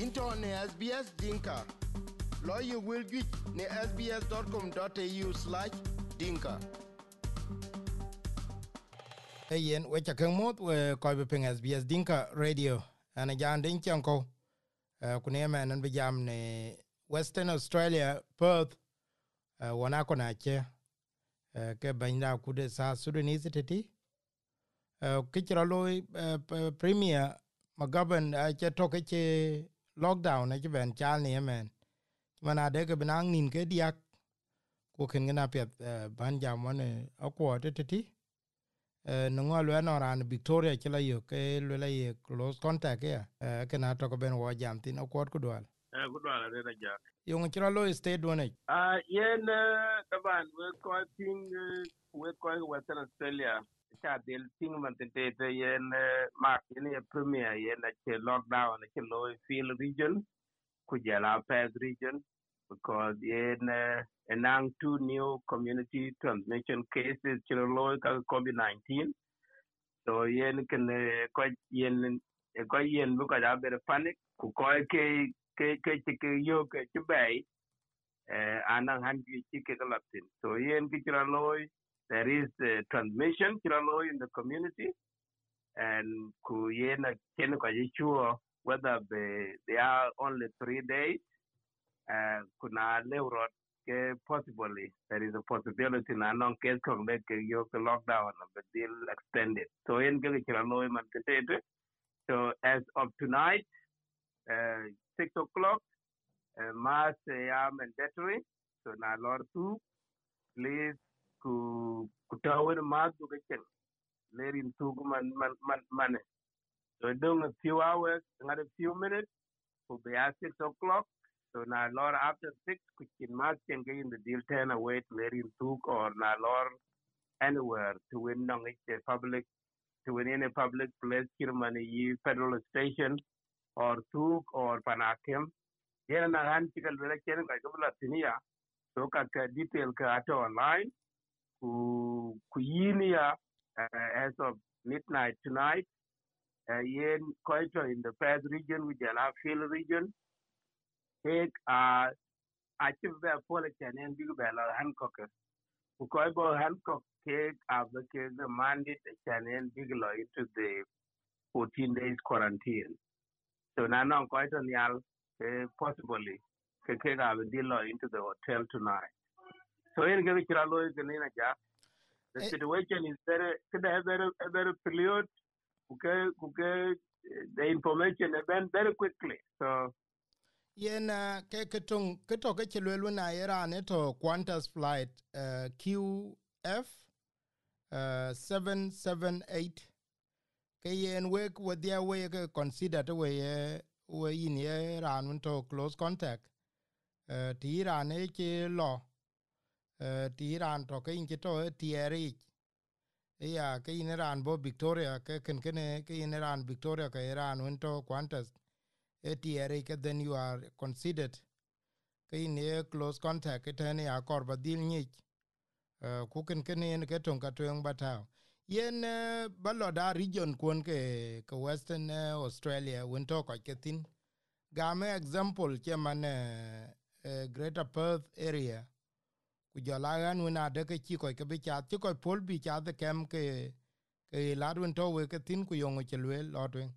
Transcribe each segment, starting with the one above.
into ne SBS Dinka. Lawyer will get ne sbs.com.au slash dinka. Yen wecha keng mot we koi be ping SBS Dinka Radio. Ana jan din chanko uh, kunie men an bijam ne Western Australia, Perth. Uh, wana kona che. Uh, ke banya kude sa Sudanese tete kichira loy premier magaban che toke che lockdown che ben chal ni men mana de ke benang nin ke diak ko ken gana pet ban jam wane akwo tete no ngol we no ran victoria chila yo ke le la ye close contact ya ke na to ko ben wo jam tin akwo ku dwal ku dwal re na ja yo chira lo state one ah yen taban we ko tin we ko western australia cha del ting man te te yen mark ni premier yen che lockdown che lo feel region. Ku jala past region, because yen enang two new community transmission cases che lo ka covid 19 so yen ken ko yen ko yen bu ka da ber panic. Ku ko ke ke ke ke yo ke che bay eh anang han ki ke galatin so yen ki chiro loy there is uh, transmission kiralo in the community. And ku yena ken ko sure whether they, they are only three days uh, kuna leurot ke possibly there is a possibility na non case kong de ke yo ke lockdown but deal extended so yen ke kiralo man ketete so as of tonight uh, six o'clock uh, mass uh, mandatory. So na lord two please ku ku tawon ma du ga ken lerin tu man man man man so dung a few hours another few minutes ku be at six o'clock. So na lor after six ku kin ma ken ga in the deal ten away lerin tu or na lor anywhere to win nong a public to win any public place kirmani federal station or tuk or panakem yana na han tikal bela ken ga gabla tiniya so ka detail ka ato online Kuyinia uh, as of midnight tonight. Uh, yen Koito in the Perth region, which is our field region, take uh, achieve the politician and big bella Hancock. Ukoibo Hancock take advocate the mandate and big law into the 14 days quarantine. So now I'm quite on the possibly take a deal into the hotel tonight. So in ga kira lo ne ja the situation is very kada very very period kuke kuke the information event very quickly so yen ke ketung keto ke chelwelu na era ne to qantas flight uh, qf uh, 778 ke yen wek their way ke consider to we we in ye ran to close contact. Uh, ti ran e ke lo ti ran to ke inche to tieri ya ke in ran bo victoria ke ken ken ke in ran victoria ke ran un to quantas e tieri ke then you are considered. Ke in a close contact ke ten ya kor ba dil ni ku ken ken en ke ton ka to twen batao yen baloda region kun ke ke western australia un to ko ke tin game example ke man greater perth area ku jola an wen adeke ci kɔc ke bi cath ci kɔc pol bi cath kem ke ke lad wen tɔ we ke tin ku yöŋö ci lueel lɔt weŋ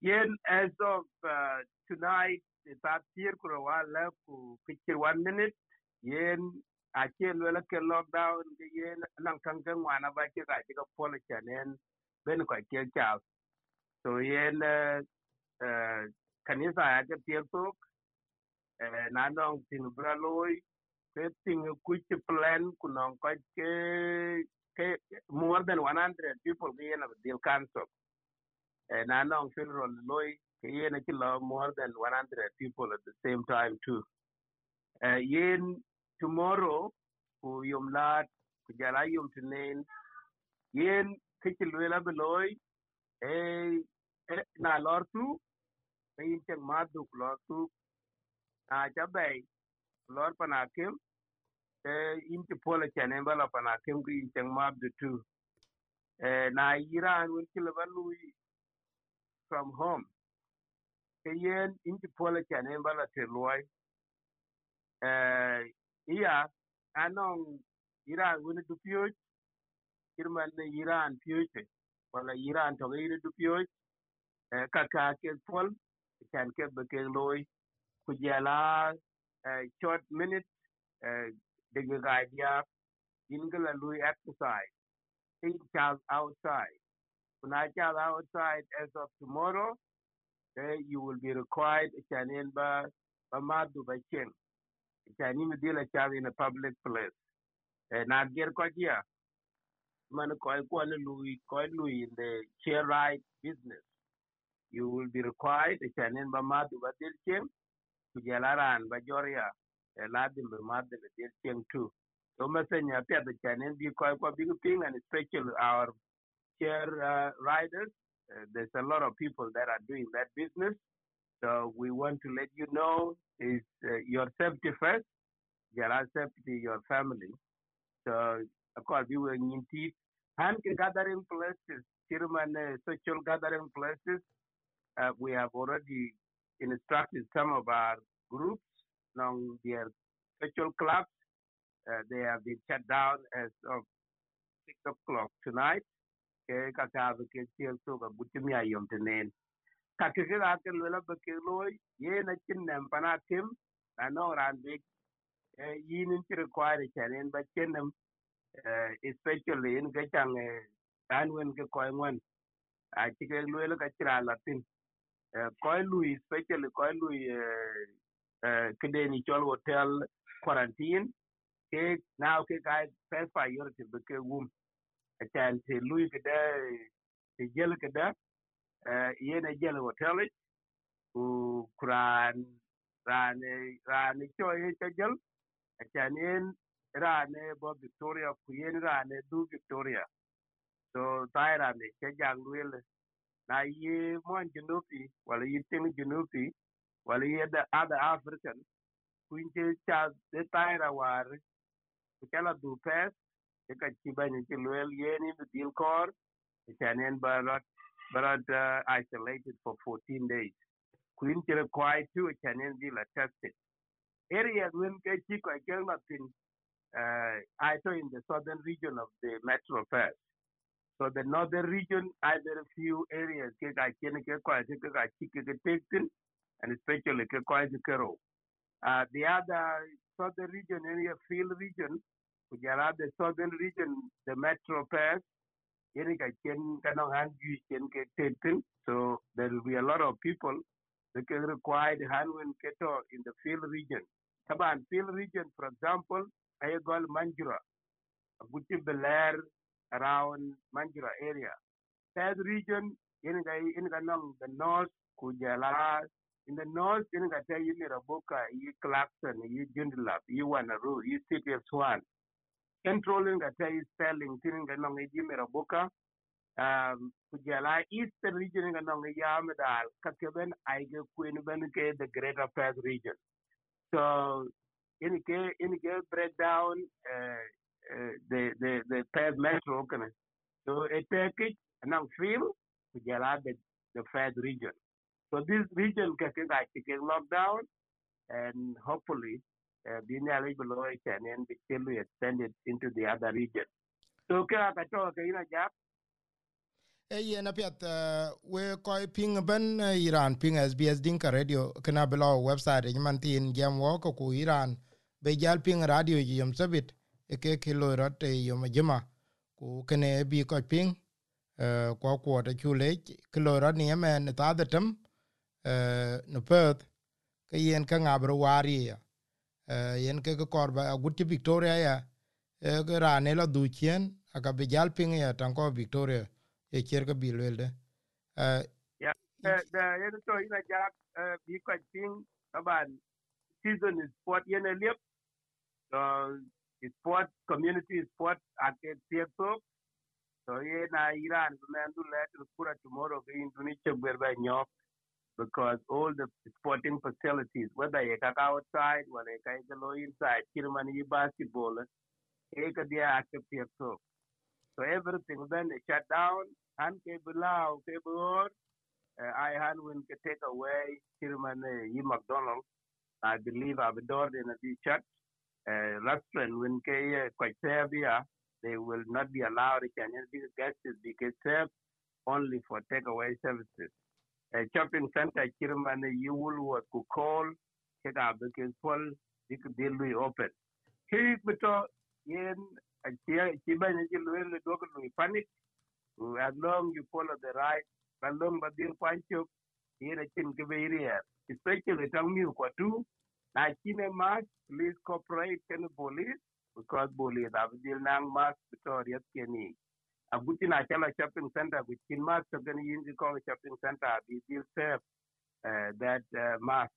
yen as of uh, tonight that year ku ro wala ku picture one minute. Yen ache luela ke lockdown ke yen nan kan ke ngwana ba ke ga ke ka pol chanen ben ko ke cath so yen uh, uh, kanisa ya ke tiek tok na nong tin bra loy getting a quick plan kunong ke more than 100 people ke na deal council and I know funeral loy ke yen kilo more than 100 people at the same time too. Uh, yen tomorrow ku yum lat ku jala yum tinen yen ke kilwela beloy e na lor tu yin cheng maduk lor tu. Na chabay lor panakim inti pola chane bala pana kem ku chang mab de tu. Na iran won kila balu from home. Ke yen inchi pola chane bala te loy eh iya anong iran wini du piyoj irman ne iran piyoje wala iran to ga du eh kaka ke pol chan ke be ke loy ku eh short minute eh de ga dia in gala lui exercise. Think child outside. When I child outside as of tomorrow eh, you will be required chanin ba ba madu ba chen chani mi dila child in a public place? Eh, na ger ko dia man ko ko lui ko lui in the share right business. You will be required chanin ba madu ba dil ladim ba madu ba dil chen too. So the chanin bi ko ko and especially our share uh, riders uh, there's a lot of people that are doing that business. So we want to let you know is uh, your safety first. Your safety your family. So of course we will need and gathering places Chairman, uh, social gathering places uh, we have already instructed some of our groups along their social clubs. Uh, they have been shut down as of six o'clock tonight. Ke kaka ke tiel to ka butim ya yom tenen. Ka ke ga ke lela be ke loy ye na chin nem pana tim na no ran big yin in ti require chanen ba chenem especially in ke chang an wen ke koy ngwan a ti ke loy ka tira latin koy lui especially koy lui ke de ni chol hotel quarantine ke now ke guy first priority be ke wum achan te lui ke da te jel ke da ye na jel hotel ku kuran ran ran cho ye cha jel achan yen ran bo victoria ku yen ran du victoria. So tai ran ne che jang luel na ye mon junupi wala ting junupi wala ye the other african kuin che cha de tai ra war kala du pes e ka ci bañ ci luel yeni bi dil kor e chanen barot barot uh, isolated for 14 days. Queen ci required to chanen di la tested. Area when ke ci ko ke la tin uh, I in the southern region of the metro first so the northern region I there a few areas ke ka ken ke ko ke ka ci ke taken and especially ke ko ke uh, the other southern region area field region Gujarat, the southern region, the metro pass. So there will be a lot of people that can require the handwen keto in the field region. Taban field region, for example, Ayagol Mandurah, Guti Belair around Mandurah area. Third region, the north, Kujala, in the north, yeni ka tell you Raboka, yi Clarkson, yi Joondalup, yi Wanneroo, yi of Swan controlling the tay spelling tin ga nong ji mera boka um kujala eastern region ga nong ya medal ka ke ben ai ga queen ben ke the greater path region. So in ke in ke breakdown uh, uh, the the the path metro kana so it take it nong feel kujala the the path region so this region ke ga ke lockdown and hopefully uh, being eligible and then be still extended into the other region. So ka ka to ka ina jap e yen apiat uh, we koy ping ben uh, iran ping sbs dinka radio kana below website e man tin jam wo ko iran be jal ping radio yom sabit e ke kilo rat e yom jema ku kene bi ko ping ko ko ta chule ni men ta da tem uh, no perth. Ke yen ka ngabro wari ya. Yen ke kor ba gut victoria ya. Ke rane la du chen aka be jal ping ya tan ko victoria e cher ka bi lelde ya da yen to ina ja bi ko ping taban season is sport yen lep sport community sport ake tieto so ye na iran men du let kura tomorrow ke indonesia berba nyok because all the sporting facilities, whether you go outside whether you go inside, Kirman basketball, you can be active so. Everything then shut down, and cable uh, I had when to take away uh, E. McDonald. I believe I've door in a church uh, restaurant when ke quite they will not be allowed to can guests because served only for takeaway services. A shopping center you will was you could deal with open. He beto yen a chiba ni panic as long you follow the right kalong badil pancho yen a chin kibiriya especially tang mi kwa tu na chine mas please cooperate can police because police abdil nang mas victoria keni abuti na chala shopping center with chin mas to gani yin ko shopping center be deal serve uh, that uh, mask.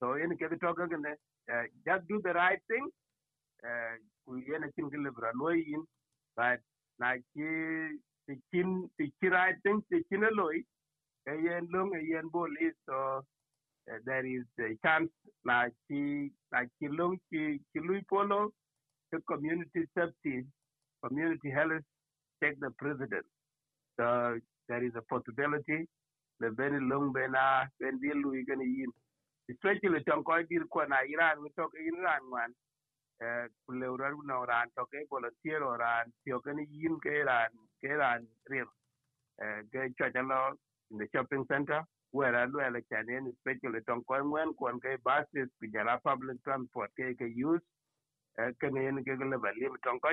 So in ke talk again uh, just do the right thing ku yen a chin kilibra loyin but na ki uh, chin the right thing the chin loy uh, yen long uh, yen police so uh, there is a chance na ki na ki long ki ki lui polo the community safety community health take the president. So there is a possibility the very long bena ben bi lui gan in. especially tong ko dir ko na iran we talk iran man. Uh, kuleurar na ran to ke volunteer ran tio gan yin ke ran ke ran real uh, ke chajalo in the shopping center where I do election especially tong ko ngwen kon ke buses ku public transport ke ke use uh, ke ne ke le balim tong ko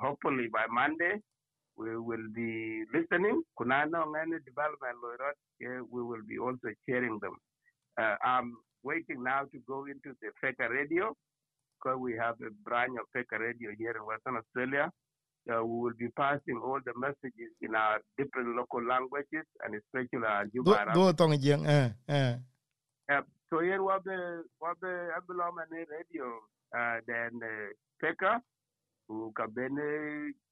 hopefully by monday we will be listening. Kuna no any development we will be also sharing them. Uh, i'm waiting now to go into the Feka radio because we have a branch of Feka radio here in Western Australia. Uh, we will be passing all the messages in our different local languages and especially our Juba jeng eh eh. Uh, so here what the what the Abulama radio uh, then uh, Feka can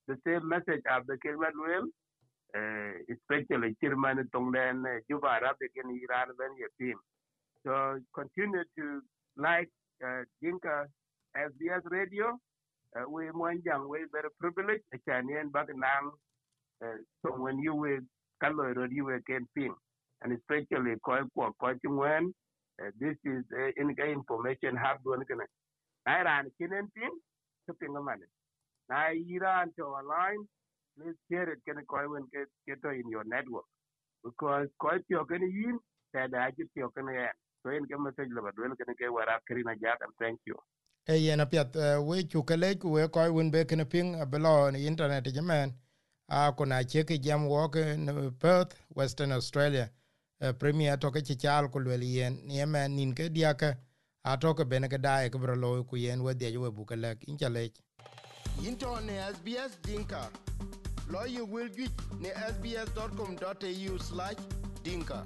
the same message of the Kilman will uh, especially Chirman Tonglen Juba Arabic in Iran when your team. So continue to like uh, Dinka SBS radio. We young, we very privileged. Chinese back now. So when you were color you were camping, and especially koi kwa koi when this is uh, in information have one kana. I ran kinen pin to pin money. Now Iran to align, please share it can go and get get in your network. Because quite you can in that I just you can end. So in cái message là bạn can get where up Karina Jack and thank you. E yen apiat uh, we chukale we koi win be kene ping below on internet jamen a ah, kona cheke jam walk in uh, Perth Western Australia uh, premier toke chichal kulweli yen yemen nin ke diaka atoke beneke dae kebro loy ku yen we dia we bukalek inchalech into ne SBS dinka. You will get ne sbs.com.au/dinka